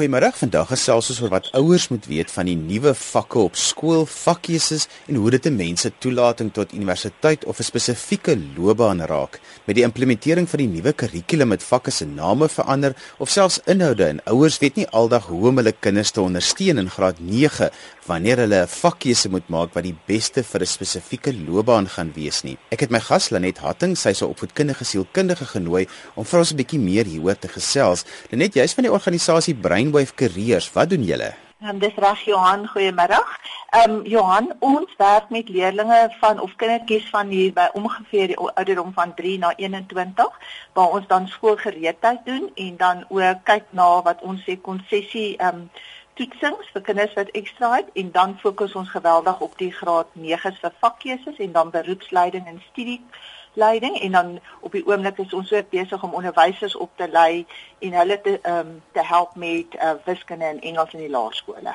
Goeiemôre. Vandag gesels ons oor wat ouers moet weet van die nuwe vakke op skool, vakkeuses en hoe dit 'n mens se toelating tot universiteit of 'n spesifieke loopbaan raak. Met die implementering van die nuwe kurrikulum met vakke se name verander of selfs inhoude en ouers weet nie aldag hoe om hulle kinders te ondersteun in graad 9 wanneer hulle 'n vakkeuse moet maak wat die beste vir 'n spesifieke loopbaan gaan wees nie. Ek het my gas Lenet Hatting, sy is 'n opvoedkundige sielkundige genooi om vir ons 'n bietjie meer hieroor te gesels. Lenet, jy's van die organisasie Brainwave Careers. Wat doen julle? Um, dis reg Johan, goeiemiddag. Ehm um, Johan, ons werk met leerders van of kindertjies van hier by ongeveer die ouderdom van 3 na 21 waar ons dan skoolgereedheid doen en dan ook kyk na wat ons sê konsessie ehm um, toetsings vir kinders wat ekstra het en dan fokus ons geweldig op die graad 9s vir vakkeuses en dan beroepsleiding en studie leiding en dan op die oomblik is ons ook besig om onderwysers op te lei en hulle te ehm um, te help met uh, wiskunde en Engels in die laerskole.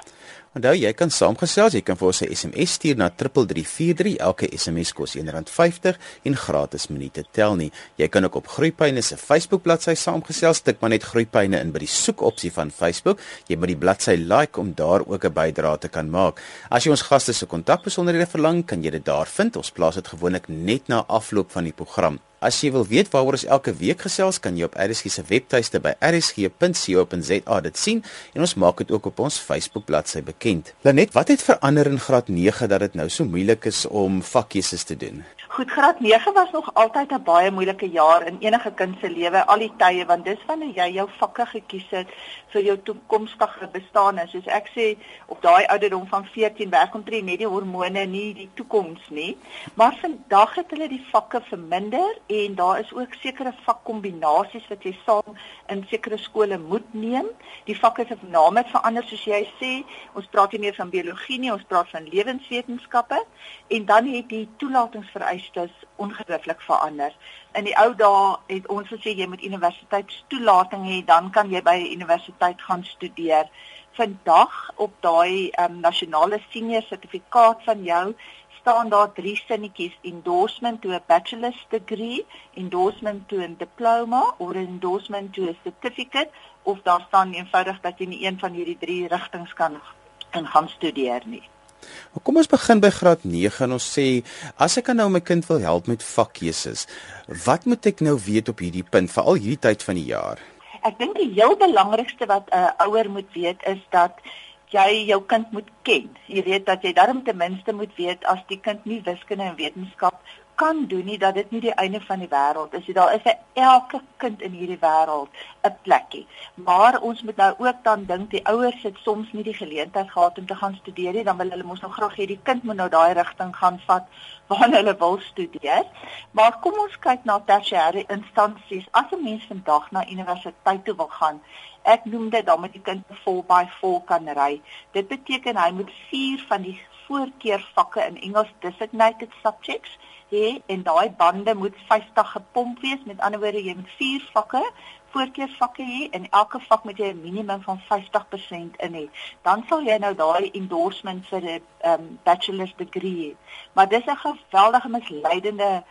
Onthou jy kan saamgesels, jy kan vir ons 'n SMS stuur na 3343. Elke SMS kos R1.50 en gratis minute tel nie. Jy kan ook op Groepyne se Facebook bladsy saamgesels, tik maar net Groepyne in by die soekopsie van Facebook. Jy moet die bladsy like om daar ook 'n bydrae te kan maak. As jy ons gaste se kontakbesonderhede verlang, kan jy dit daar vind. Ons plaas dit gewoonlik net na afloop van die program. As jy wil weet waaroor ons elke week gesels, kan jy op RSG se webtuiste by rsg.co.za dit sien en ons maak dit ook op ons Facebook bladsy bekend. Lenet, wat het verander in graad 9 dat dit nou so moeilik is om vakkeuses te doen? Goed, graad 9 was nog altyd 'n baie moeilike jaar in enige kind se lewe, al die tye, want dis wanneer jy jou vakke gekies het vir jou toekomstige bestaan. En soos ek sê, op daai ouderdom van 14 werk omtrent net die hormone nie die toekoms nie. Maar vandag het hulle die vakke verminder en daar is ook sekere vakkombinasies wat jy saam in sekere skole moet neem. Die vakke se name het verander soos jy sê. Ons praat nie meer van biologie nie, ons praat van lewenswetenskappe en dan het die toelatingsvereistes vereistes ongelooflik verander. In die ou dae het ons gesê jy moet universiteitstoelating hê, dan kan jy by 'n universiteit gaan studeer. Vandag op daai um, nasionale senior sertifikaat van jou staan daar drie sinnetjies: endorsement to a bachelor's degree, endorsement to a diploma of endorsement to a certificate of daar staan eenvoudig dat jy nie een van hierdie drie rigtings kan gaan studeer nie. Kom ons begin by graad 9 en ons sê as ek nou my kind wil help met vakkeuses, wat moet ek nou weet op hierdie punt veral hierdie tyd van die jaar? Ek dink die heel belangrikste wat 'n uh, ouer moet weet is dat jy jou kind moet ken. Jy weet dat jy darm ten minste moet weet as die kind nie wiskunde en wetenskap kan doen nie dat dit nie die einde van die wêreld is. Daar is vir elke kind in hierdie wêreld 'n plekkie. Maar ons moet nou ook dan dink die ouers het soms nie die geleentheid gehad om te gaan studeer nie, dan wil hulle mos nog graag hê die kind moet nou daai rigting gaan vat waar hulle wil studeer. Maar kom ons kyk na tersiêre instansies. As 'n mens vandag na universiteit toe wil gaan, ek noem dit dan met die kind vol by vol kan ry. Dit beteken hy moet 4 van die voorkeurvakke in Engels designated subjects hê en daai bande moet 50 gepomp wees. Met ander woorde, jy moet 4 vakke voorkeursvakke hê en elke vak moet jy 'n minimum van 50% in hê. Dan sal jy nou daai endorsement vir 'n um, bachelor's degree hê. Maar dis 'n geweldige misleidende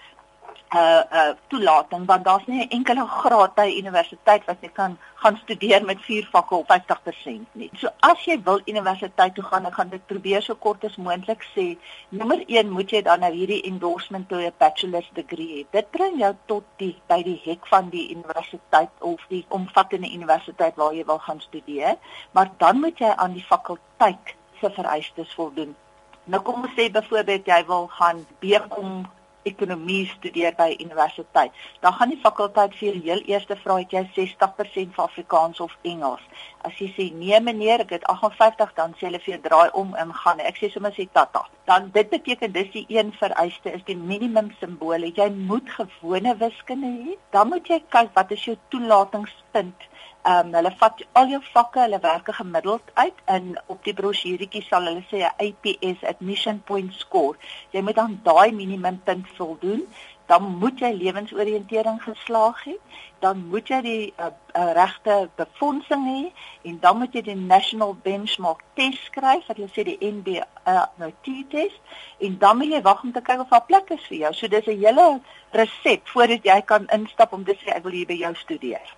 uh uh toelating want daar's nie 'n enkele graad by universiteit wat jy kan gaan studeer met vier vakke op 50% nie. So as jy wil universiteit toe gaan, ek gaan dit probeer so kort as moontlik sê. Nommer 1 moet jy dan nou hierdie endorsement toe 'n bachelor's degree hê. Dit bring jou tot die by die hek van die universiteit of die omvattende universiteit waar jy wil gaan studeer, maar dan moet jy aan die fakulteit se vereistes voldoen. Nou kom ons sê byvoorbeeld jy wil gaan BCom ekonomie studeer by universiteit. Dan gaan die fakulteit vir jou heel eers vra het jy 60% vir Afrikaans of Engels. As jy sê nee meneer, ek het 58, dan sê hulle vir jou draai om en gaan. Ek sê sommer sê tata. Dan dit beteken dis die een vereiste is die minimum simbole. Jy moet gewone wiskunde hê. Dan moet jy kyk wat is jou toelatingspunt Ehm um, hulle vat al jou vakke, hulle werk gemiddeld uit en op die brosjuretjie sal hulle sê 'n APS admission point score. Jy moet dan daai minimum punt voldoen, dan moet jy lewensoriëntering geslaag het. Dan moet jy die uh, uh, regte befondsing hê en dan moet jy die National Benchmark Test skryf, wat jy sê die NB uh, T-test en dan moet jy wag om te kyk of daar plek is vir jou. So dis 'n hele resep voordat jy kan instap om te sê ek wil hier by jou studeer.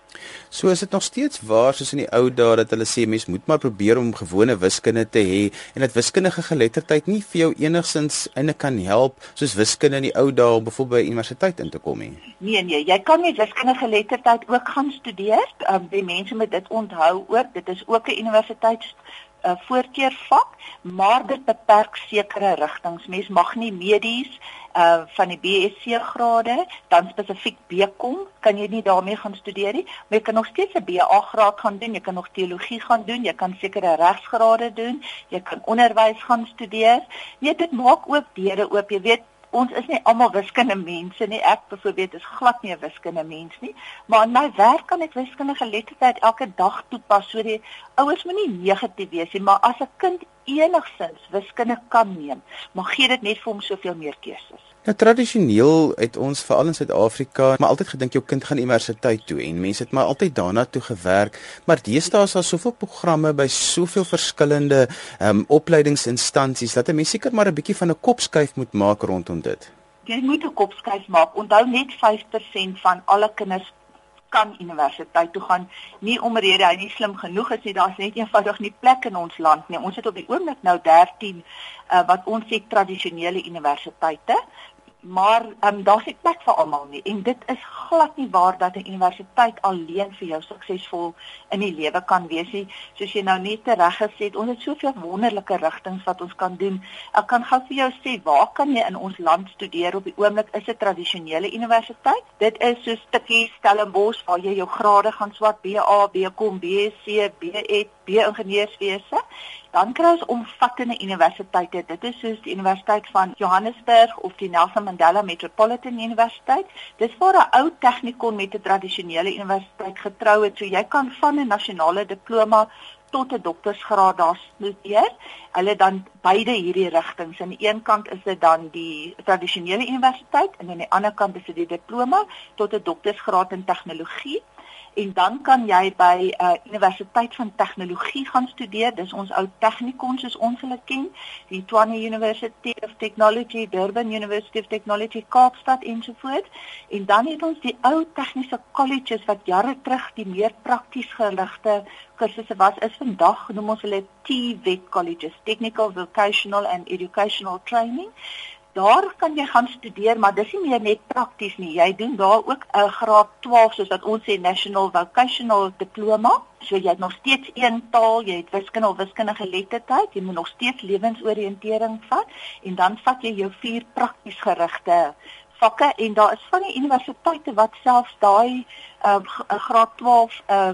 So is dit nog steeds waar soos in die ou dae dat hulle sê mens moet maar probeer om gewone wiskunde te hê en dat wiskundige geletterdheid nie vir jou enigsins eintlik kan help soos wiskunde in die ou dae om byvoorbeeld by universiteit in te kom nie. Nee nee, jy kan nie wiskundige geletterdheid ook gaan studeer. Um, die mense moet dit onthou ook, dit is ook 'n universiteits 'n uh, voorkeurvak, maar dit beperk sekere rigtings. Mens mag nie medies uh van die BSc grade dan spesifiek BCom kan jy nie daarmee gaan studeer nie, jy kan nog steeds 'n BA graad gaan doen, jy kan nog teologie gaan doen, jy kan sekere regsgrade doen, jy kan onderwys gaan studeer. Nee, dit maak ook deure oop. Jy weet ons is nie almal wiskunde mense nie. Ek byvoorbeeld is glad nie 'n wiskunde mens nie, maar in my werk kan ek wiskundige geletterdheid elke dag toepas. So die ouers moenie negatief wees nie, maar as 'n kind enigsins wiskunde kan neem, maar gee dit net vir hom soveel meer keuses. Nou tradisioneel het ons veral in Suid-Afrika maar altyd gedink jou kind gaan universiteit toe en mense het maar altyd daarna toe gewerk, maar deesdae is daar soveel programme by soveel verskillende ehm um, opleidingsinstansies dat 'n mens seker maar 'n bietjie van 'n kopskuif moet maak rondom dit. Jy moet 'n kopskuif maak. Onthou net 5% van alle kinders kan universiteit toe gaan. Nie omrede hy nie slim genoeg is nie. Daar's net eenvoudig nie plek in ons land nie. Ons het op die oomblik nou 13 uh, wat ons sê tradisionele universiteite maar um, daar's nie plek vir almal nie en dit is glad nie waar dat 'n universiteit alleen vir jou suksesvol in die lewe kan wees nie. Soos jy nou net reg gesê het ons het soveel wonderlike rigtings wat ons kan doen. Ek kan gou vir jou sê waar kan jy in ons land studeer? Op die oomblik is 'n tradisionele universiteit. Dit is so stukkie Stellenbosch waar jy jou grade gaan swat BA BCom BSc BEd B ingenieurswese dan kry ons omvattende universiteite. Dit is soos die Universiteit van Johannesburg of die Nelson Mandela Metropolitan Universiteit. Dis waar 'n ou tegnikon met 'n tradisionele universiteit getrou het. So jy kan van 'n nasionale diploma tot 'n doktorsgraad daar studeer. Hulle dan beide hierdie rigtings. Aan die een kant is dit dan die tradisionele universiteit en aan die ander kant is dit die diploma tot 'n doktorsgraad in tegnologie en dan kan jy by 'n uh, universiteit van tegnologie gaan studeer. Dis ons ou tegnikons soos ons hulle ken, die Tshwane University of Technology, Durban University of Technology, Kaapstad ensovoorts. En dan het ons die ou tegniese colleges wat jare terug die meer prakties geligte kursusse was. Is vandag noem ons hulle TVET colleges, Technical Vocational and Educational Training daar kan jy gaan studeer, maar dis nie meer net prakties nie. Jy doen daar ook 'n uh, graad 12 soos wat ons sê National Vocational Diploma. So jy het nog steeds een taal, jy het wiskunde of wiskundige geletterdheid, jy moet nog steeds lewensoriëntering vat en dan vat jy jou vier prakties gerigte vakke en daar is van die universiteite wat selfs daai uh, graad 12 uh,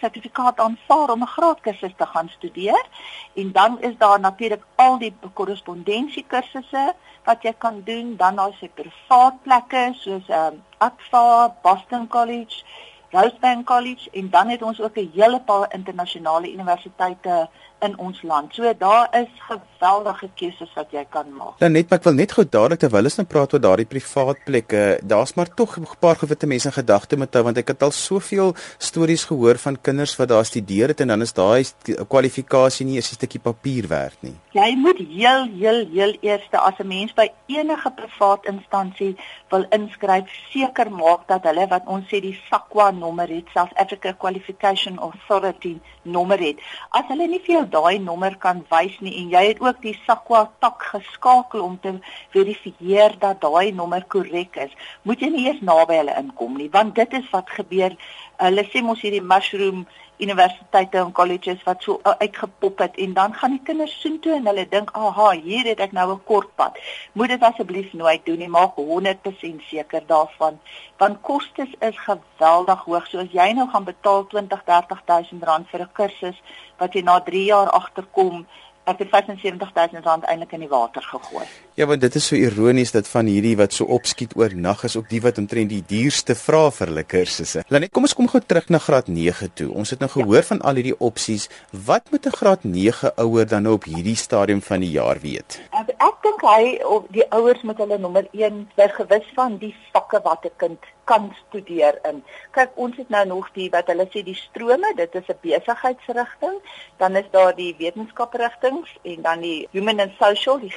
sertifikaat aanvaar om 'n graadkursus te gaan studeer. En dan is daar natuurlik al die korrespondensiekursusse wat jy kan doen. Dan daar se privaat plekke soos ehm um, Akfa, Boston College, Rosebank College en dan het ons ook 'n hele paar internasionale universiteite in ons land. So daar is geweldige keuses wat jy kan maak. Dan net maar ek wil net gou dadelik terwyl ons nou praat oor daardie privaat plekke, daar's maar tog 'n paar gewitte mense in gedagte met hou want ek het al soveel stories gehoor van kinders wat daar studeer het en dan is daai kwalifikasie nie eens 'n stukkie papier werd nie. Jy moet heel heel heel eerste as 'n mens by enige privaat instansie wil inskryf, seker maak dat hulle wat ons sê die SAQA nommer het, South Africa Qualification Authority nommer het. As hulle nie vir jou daai nommer kan wys nie en jy het ook die SAQA tak geskakel om te verifieer dat daai nommer korrek is, moet jy nie eers naby hulle inkom nie, want dit is wat gebeur. Hulle sê mos hierdie mushroom universiteite en colleges wat so uitgepop het en dan gaan die kinders soontoe en hulle dink, "Aha, hier het ek nou 'n kort pad." Moet dit asseblief nooit doen nie, maak 100% seker daarvan, want kostes is geweldig hoog. So as jy nou gaan betaal 20, 30000 rand vir 'n kursus wat jy na 3 jaar agterkom, het 75000 rand eintlik in die water gegooi. Ja, want dit is so ironies dat van hierdie wat so opskiet oor nag is ook die wat omtrent die duurste vra vir hulle kursusse. Lanet, kom ons kom gou terug na graad 9 toe. Ons het nou gehoor ja. van al hierdie opsies. Wat moet 'n graad 9 ouer dan nou op hierdie stadium van die jaar weet? Ek, ek dink hy of die ouers moet hulle nommer 1 by gewis van die vakke wat 'n kind kan studeer in. Kyk, ons het nou nog die wat hulle sê die strome, dit is 'n besigheidsrigting, dan is daar die wetenskaprigtings en dan die human and social, die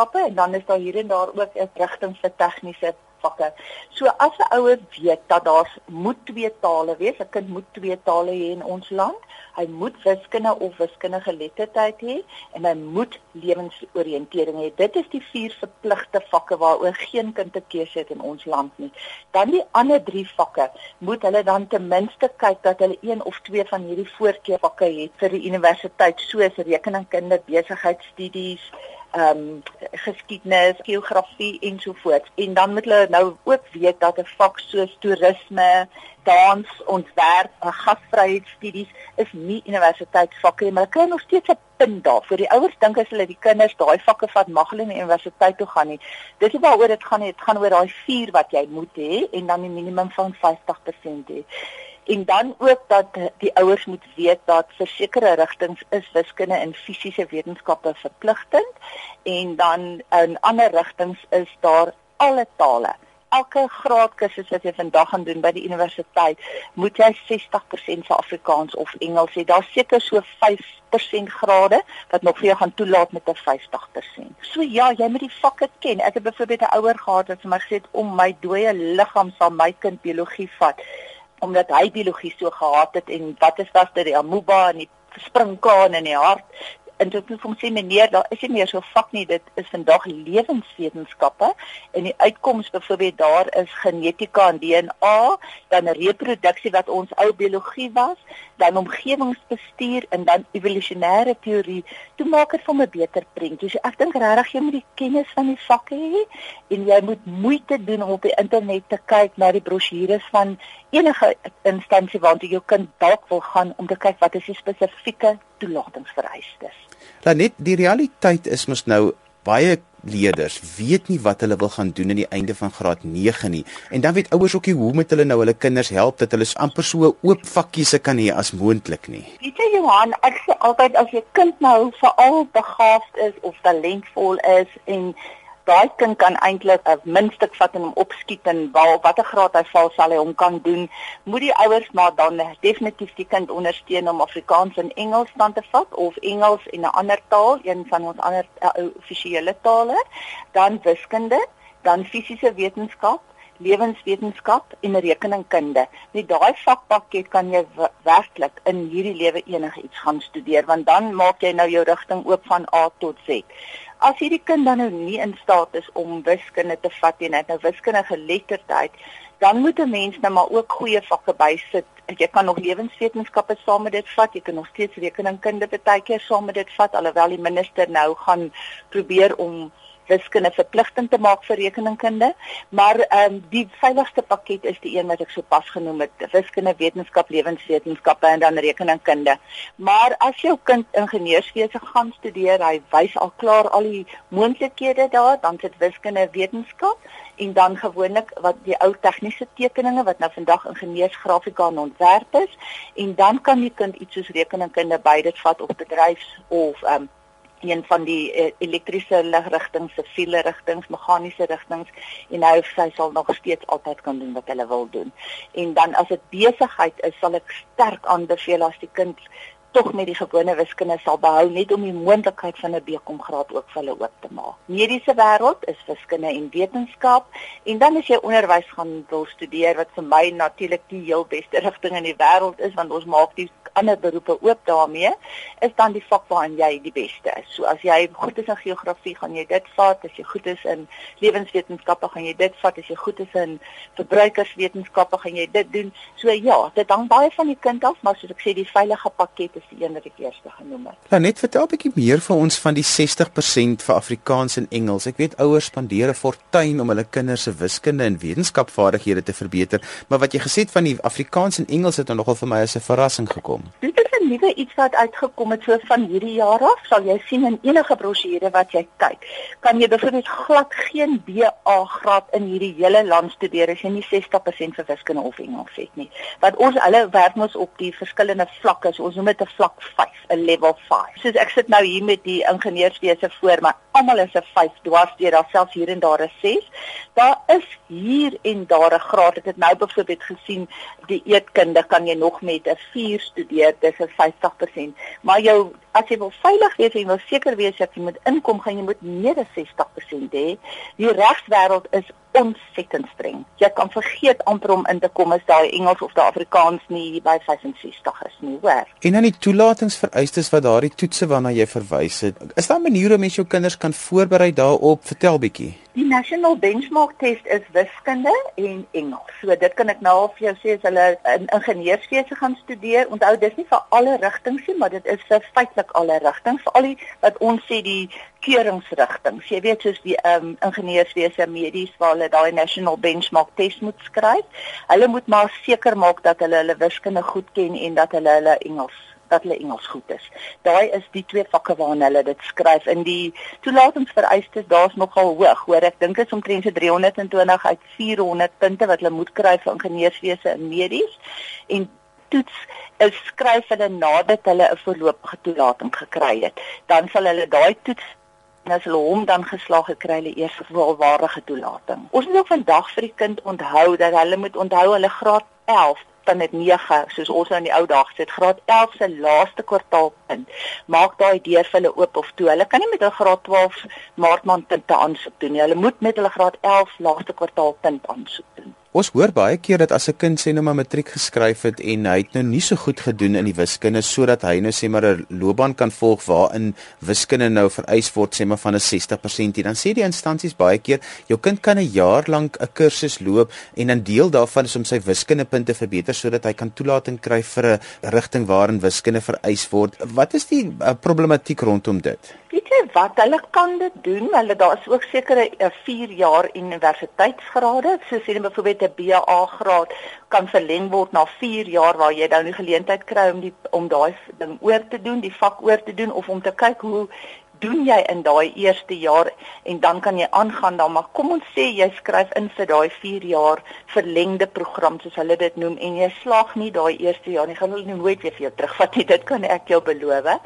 geesteswetenskappe en dan is daar hier en daar ook 'n rigting vir tegniese vakke. So as 'n ouer weet dat daar moet twee tale wees, 'n kind moet twee tale hê in ons land, hy moet wiskunde of wiskundige geletterdheid hê en hy moet lewensoriëntering hê. Dit is die vier verpligte vakke waaroor geen kind te keuse het in ons land nie. Dan die ander drie vakke, moet hulle dan ten minste kyk dat hulle een of twee van hierdie voorkeurvakke het vir die universiteit soos rekeningkunde, besigheidstudies, ehm um, geskiedenis, geografie ensovoorts. En dan moet hulle nou ook weet dat 'n vak soos toerisme, dans, ontwerp, gasvryheidsstudies is nie universiteitsvakke nie, maar hulle kry nog steeds 'n punt daarvoor. Die ouers dink as hulle die kinders daai vakke vat, mag hulle nie universiteit toe gaan nie. Dis nie waaroor dit gaan nie, dit gaan oor daai 4 wat jy moet hê en dan die minimum van 50% hê en dan ook dat die ouers moet weet dat versekerde rigtings is wiskunde en fisiese wetenskappe verpligtend en dan in ander rigtings is daar alle tale. Elke graad kursus wat jy vandag gaan doen by die universiteit, moet jy 60% vir Afrikaans of Engels hê. Daar's seker so 5% grade wat nog vir jou gaan toelaat met 'n 50%. So ja, jy moet die vakke ken. Ek het byvoorbeeld 'n ouer gehad wat vir my gesê het om my dooie liggaam sal my kind biologie vat omdat hy biologie so gehaat het en wat is was dit die amoeba en die springkaan in die hart. En dit moet hom sê meneer daar is nie meer so vak nie. Dit is vandag lewenswetenskappe en die uitkoms byvoorbeeld daar is genetika en DNA dan reproduksie wat ons ou biologie was dan omgewingsbestuur en dan evolusionêre teorie toe maak dit vir 'n beter prent dus ek dink regtig jy moet die kennis van die vakke hê en jy moet moeite doen om op die internet te kyk na die brosjures van enige instansie waartoe jou kind dalk wil gaan om te kyk wat is die spesifieke toelatingsvereistes. Dan net die realiteit is mos nou baie leerders weet nie wat hulle wil gaan doen aan die einde van graad 9 nie. En dan weet ouers ook nie hoe met hulle nou hulle kinders help dat hulle amper so oop vakkies kan hê as moontlik nie. Weet jy Johan, ek sê altyd as jy kind nou veral begaafd is of talentvol is en daai kind kan eintlik 'n minstuk vat en hom opskiet en waar watter graad hy val sal hy hom kan doen. Moet die ouers maar dan definitief die kind ondersteun om Afrikaans en Engels dan te vat of Engels en 'n ander taal een van ons ander uh, offisiële tale. Dan wiskunde dan fisiese wetenskap lewenswetenskap en rekeningkunde. Met daai vakpakket kan jy werklik in hierdie lewe enigiets gaan studeer want dan maak jy nou jou rigting oop van A tot Z as hierdie kind dan nou nie in staat is om wiskunde te vat en net nou wiskundige geletterdheid, dan moet 'n mens nou maar ook goeie vakke bysit. Jy kan nog lewenswetenskappe saam met dit vat, jy kan nog steeds rekeningkunde baie keer saam met dit vat alhoewel die minister nou gaan probeer om wiskunde verpligtend te maak vir rekeningkunde, maar ehm um, die veiligste pakket is die een wat ek sopas genoem het, wiskunde, wetenskap, lewenswetenskappe en dan rekeningkunde. Maar as jou kind ingenieurswese gaan studeer, hy wys al klaar al die moontlikhede daar, dan sit wiskunde, wetenskap en dan gewoonlik wat die ou tegniese tekeninge wat nou vandag ingenieursgrafika en ontwerp is en dan kan die kind iets soos rekeningkunde by dit vat of bedryfs of ehm um, een van die uh, elektriese ligrigtings, siviele rigtings, meganiese rigtings en nou sy sal nog steeds altyd kan doen wat hulle wil doen. En dan as dit besigheid is, sal ek sterk aanbeveel as die kind tog met die gewone wiskunde sal behou net om die moontlikheid van 'n BCom graad ook vir hulle oop te maak. Mediese wêreld is wiskunde en wetenskap en dan as jy onderwys gaan wil studeer wat vir my natuurlik die heel beste rigting in die wêreld is want ons maak die ander beroepe oop daarmee is dan die vak waarin jy die beste is. So as jy goed is in geografie, gaan jy dit vat. As jy goed is in lewenswetenskappe, gaan jy dit vat. As jy goed is in verbruikerswetenskappe, gaan jy dit doen. So ja, dit hang baie van die kind af, maar soos ek sê, die veilige pakket is die een wat ek eers genoem het. Nou net vertel 'n bietjie meer vir ons van die 60% vir Afrikaans en Engels. Ek weet ouers spandeer 'n fortuin om hulle kinders se wiskunde en wetenskapvaardighede te verbeter, maar wat jy gesê het van die Afrikaans en Engels het nogal vir my as 'n verrassing gekom. Dit is 'n nuwe iets wat uitgekom het so van hierdie jaar af. Sal jy sien in enige brosjure wat jy kyk, kan jy byvoorbeeld glad geen BA graad in hierdie hele land studeer as jy nie 60% vir wiskunde of Engels het nie. Want ons hulle werk mos op die verskillende vlakke. So ons noem dit 'n vlak 5, 'n level 5. Soos ek sit nou hier met die ingenieurswese voor my, almal is 'n 5 dwars deur, daar selfs hier en daar 'n 6. Daar is hier en daar 'n graad. Ek het nou byvoorbeeld gesien die eetkunde kan jy nog met 'n 4 studeer, dis 'n 50%. Maar jou as jy wil veilig wees en wil seker wees dat jy moet inkom, gaan jy moet meer as 60% hê. Die regswêreld is ontsettend streng. Jy kan vergeet amper om in te kom as daai Engels of daai Afrikaans nie by 65 is nie, hoor. En dan die toelatingsvereistes wat daardie toetse waarna jy verwys het. Is daar maniere om mens jou kinders kan voorberei daarop? Vertel bietjie. Die National Benchmark Test is wiskunde en Engels. So dit kan ek nou al vir jou sê as hulle in ingenieurswese gaan studeer. Onthou dis nie vir alle rigtings nie, maar dit is vir feitelik alle rigtings, veral die wat ons sê die keuringsrigtings. Jy weet soos die um, ingenieurswese, medies waar hulle daai National Benchmark Test moet skryf. Hulle moet maar seker maak dat hulle hulle wiskunde goed ken en dat hulle hulle Engels dat hulle Engels goed is. Daai is die twee vakke waarna hulle dit skryf in die toelatingsvereistes. Daar's nogal hoog, hoor ek dink dit is omtrent so 320 uit 400 punte wat hulle moet kry vir ingenieurswese en medies en toets is skryf hulle nadat hulle 'n voorlopige toelating gekry het. Dan sal hulle daai toets en as hulle hom dan geslaag het kry hulle eers 'n volwaardige toelating. Ons moet ook vandag vir die kind onthou dat hulle moet onthou hulle graad 11 dan net 9 soos ons nou in die ou dae gesê het graad 11 se laaste kwartaalpunt maak daai deur vir hulle oop of toe. Hulle kan nie met 'n graad 12 maartmaand punte aansoek doen nie. Hulle moet met hulle graad 11 laaste kwartaalpunt aansoek doen Ons hoor baie keer dat as 'n kind sê nou maar matriek geskryf het en hy het nou nie so goed gedoen in die wiskunde sodat hy nou sê maar 'n loopbaan kan volg waarin wiskunde nou vereis word sê maar van 'n 60% hier dan sê die instansies baie keer jou kind kan 'n jaar lank 'n kursus loop en 'n deel daarvan is om sy wiskundepunte verbeter sodat hy kan toelating kry vir 'n rigting waarin wiskunde vereis word. Wat is die uh, problematiek rondom dit? Weet jy wat hulle kan dit doen? Hulle daar is ook sekere 4 jaar universiteitsgrade, soos sien byvoorbeeld 'n BA graad kan verleng word na 4 jaar waar jy dan die geleentheid kry om die om daai ding oor te doen, die vak oor te doen of om te kyk hoe doen jy in daai eerste jaar en dan kan jy aangaan dan maar kom ons sê jy skryf in vir daai 4 jaar verlengde program soos hulle dit noem en jy slaag nie daai eerste jaar nie gaan hulle nooit weer vir jou terugvat nie dit kan ek jou beloof.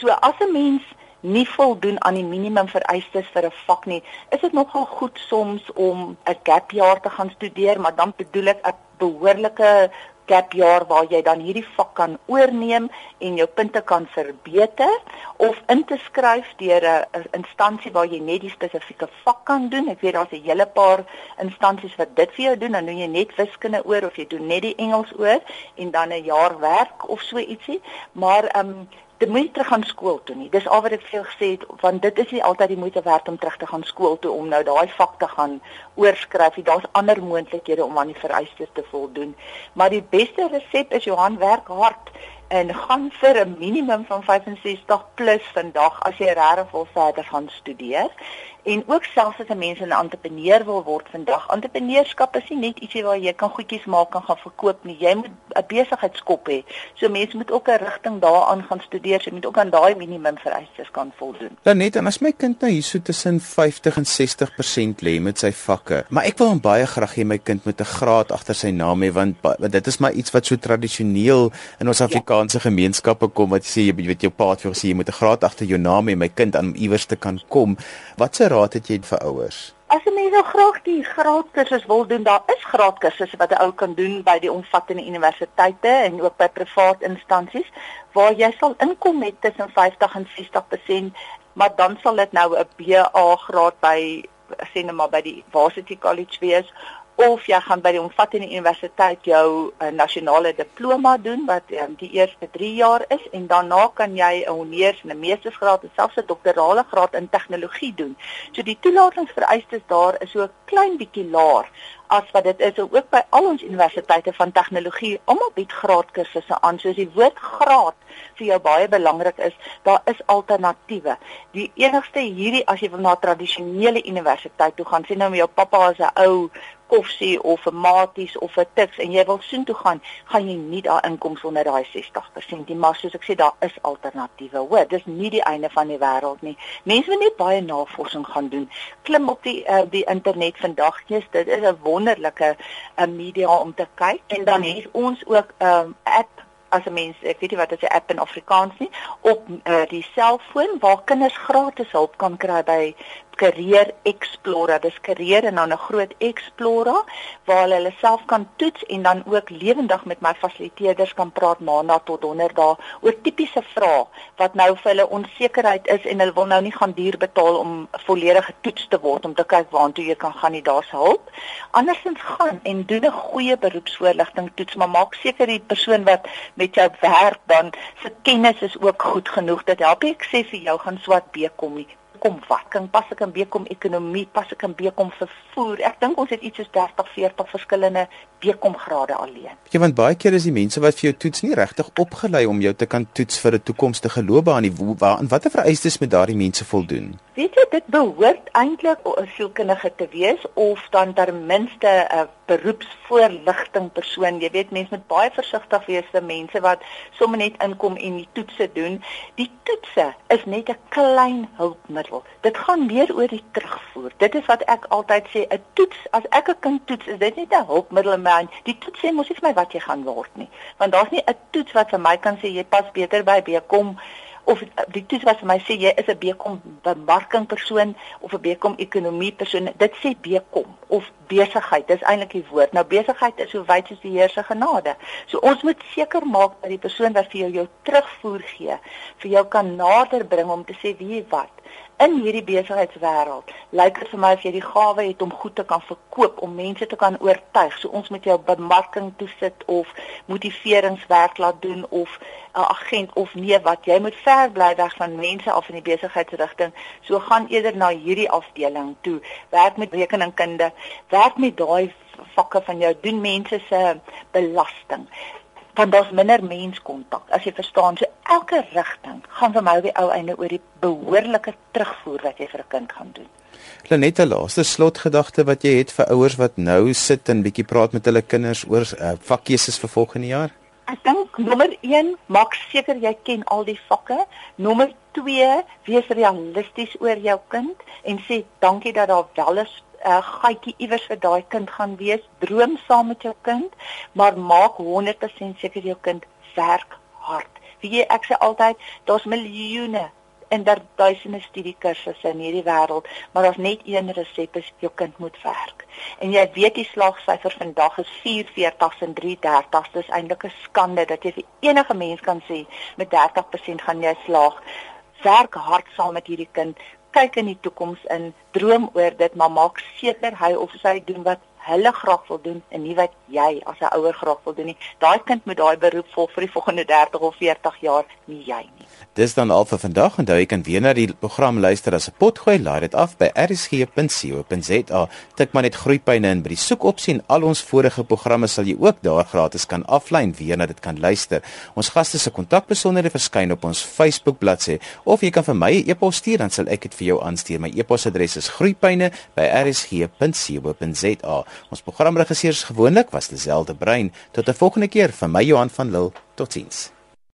So as 'n mens nie voldoen aan die minimum vereistes vir 'n vak nie, is dit nogal goed soms om 'n gap jaar te gaan studeer, maar dan bedoel ek 'n behoorlike gap jaar waar jy dan hierdie vak kan oorneem en jou punte kan verbeter of in te skryf deur 'n instansie waar jy net die spesifieke vak kan doen. Ek weet daar's 'n hele paar instansies wat dit vir jou doen. Dan doen jy net wiskunde oor of jy doen net die Engels oor en dan 'n jaar werk of so ietsie. Maar ehm um, jy moet terug gaan skool toe nie. Dis al wat ek vir jou gesê het want dit is nie altyd die moeite werd om terug te gaan skool toe om nou daai vak te gaan oorskryf. Daar's ander moontlikhede om aan die vereistes te voldoen. Maar die beste resep is Johan werk hard en gaan vir 'n minimum van 65 plus vandag as jy regtig wil verder gaan studeer. En ook selfs as 'n mens 'n entrepreneur wil word vandag, entrepreneurskap is nie net ietsie waar jy kan goedjies maak en gaan verkoop nie. Jy moet 'n besigheidskop hê. So mense moet ook 'n rigting daaraan gaan studeer. Jy moet ook aan daai minimum vereistes kan voldoen. Dan net en as my kind nou hierso tussen 50 en 60% lê met sy vakke, maar ek wil baie graag hê my kind moet 'n graad agter sy naam hê want, want dit is maar iets wat so tradisioneel in ons ja Afrikaanse gemeenskappe kom wat sê jy weet jou pa het vir gesê jy moet 'n graad agter jou naam hê my kind aan iewers te kan kom. Watse raad het jy vir ouers? As 'n mens nou graag die graadkursus wil doen, daar is graadkursusse wat 'n ou kan doen by die omvattende universiteite en ook by privaat instansies waar jy sal inkom met tussen 50 en 60%, maar dan sal dit nou 'n BA graad by sê net maar by die Varsity College wees of jy gaan by die omvattende universiteit jou uh, nasionale diploma doen wat um, die eerste 3 jaar is en daarna kan jy 'n honeurs en 'n meestersgraad en selfs 'n doktorale graad in tegnologie doen. So die toelatingsvereistes daar is so 'n klein bietjie laer as wat dit is ook by al ons universiteite van tegnologie. Almal bied graadkursusse aan soos die woord graad vir jou baie belangrik is, daar is alternatiewe. Die enigste hierdie as jy wil na tradisionele universiteit toe gaan, sien nou jou pappa as 'n ou koffsie of 'n maties of 'n tiks en jy wil soen toe gaan, gaan jy nie daar inkom sonder daai 60% nie, maar soos ek sê, daar is alternatiewe. Hoor, dis nie die einde van die wêreld nie. Mense moet net baie navorsing gaan doen. Klim op die uh, die internet vandag, jy's dit is 'n wonderlike uh, media om te kyk en dan het ons ook 'n um, app as mens, ek weet nie wat is 'n app in Afrikaans nie, op uh, die selfoon waar kinders gratis hulp kan kry by Career Explorer. Dis Career en dan 'n groot Explorer waar hulle hulle self kan toets en dan ook lewendig met my fasiliteerders kan praat maandag tot donderdag oor tipiese vrae wat nou vir hulle onsekerheid is en hulle wil nou nie gaan duur betaal om volledig getoets te word om te kyk waartoe jy kan gaan nie daar's hulp. Andersins gaan en doen 'n goeie beroepsvoorligting toets, maar maak seker die persoon wat met jou werk dan se kennis is ook goed genoeg dat help ek sê vir jou gaan swat B kom nie kom wat kan pas ek in Bekom ekonomie, pas ek in Bekom vervoer. Ek dink ons het iets soos 30, 40 verskillende Bekom grade alleen. Ja, want baie keer is die mense wat vir jou toets nie regtig opgelei om jou te kan toets vir 'n toekomstige loopbaan nie. Waar en watter vereistes moet daardie mense voldoen? Weet jy, dit behoort eintlik 'n sielkundige te wees of dan ten minste 'n beroepsvoorligting persoon. Jy weet, mense moet baie versigtig wees vir mense wat sommer net inkom en die toetse doen. Die toetse is net 'n klein hulpmiddel. Dit gaan meer oor die terugvoer. Dit is wat ek altyd sê, 'n toets, as ek 'n kind toets, is dit nie 'n hulpmiddel man. Die toets sê mos nie vir my wat jy gaan word nie. Want daar's nie 'n toets wat vir my kan sê jy pas beter by B kom of die toets wat vir my sê jy is 'n bekom bemarking persoon of 'n bekom ekonomie persoon dit sê bekom of besigheid dis eintlik die woord. Nou besigheid is so wyd soos die Heer se genade. So ons moet seker maak dat die persoon wat vir jou jou terugvoer gee vir jou kan nader bring om te sê wie wat in hierdie besigheidswêreld lyk dit vir my of jy die gawe het om goed te kan verkoop om mense te kan oortuig. So ons moet jou bemarking toesit of motiveringswerk laat doen of 'n agent of nee wat jy moet ver bly weg van mense af in die besigheidsrigting. So gaan eerder na hierdie afdeling toe. Werk met rekeningkunde, werk met daai vakke van jou doen mense se belasting want daar's minder menskontak as jy verstaan so elke rigting gaan vir my op die ou einde oor die behoorlike terugvoer wat jy vir 'n kind gaan doen. Planeta laaste slotgedagte wat jy het vir ouers wat nou sit en bietjie praat met hulle kinders oor uh, vakkeuses vir volgende jaar? Ek dink nommer 1, maak seker jy ken al die vakke. Nommer 2, wees realisties oor jou kind en sê dankie dat daar wel 'n 'n uh, gaatjie iewers vir daai kind gaan wees. Droom saam met jou kind, maar maak 100% seker jou kind werk hard. Wie jy ek sê altyd, daar's miljoene en daar duisende studiekursusse in hierdie wêreld, maar daar's net een resep is jou kind moet werk. En jy weet die slagsyfer vandag is 44 en 330. Dis eintlik 'n skande dat jy vir enige mens kan sê met 30% gaan jy slaag. Werk hard saam met hierdie kind kyk in die toekoms in, droom oor dit, maar maak seker hy of sy doen wat hulle graag wil doen en nie wat jy as 'n ouer graag wil doen nie. Daai kind moet daai beroep volg vir die volgende 30 of 40 jaar, nie jy nie. Dis dan al vir vandag en jy kan weer na die program luister as 'n potgooi, laai dit af by rsg.co.za. Tik maar net groeipyne in by die soekopsie en al ons vorige programme sal jy ook daar gratis kan aflyn weer na dit kan luister. Ons gaste se kontakbesonderhede verskyn op ons Facebook bladsy of jy kan vir my 'n e e-pos stuur dan sal ek dit vir jou aanstuur. My e-posadres is groeipyne@rsg.co.za. Ons programregisseurs gewoonlik was dieselfde brein. Tot 'n volgende keer van my Johan van Lille. Totsiens.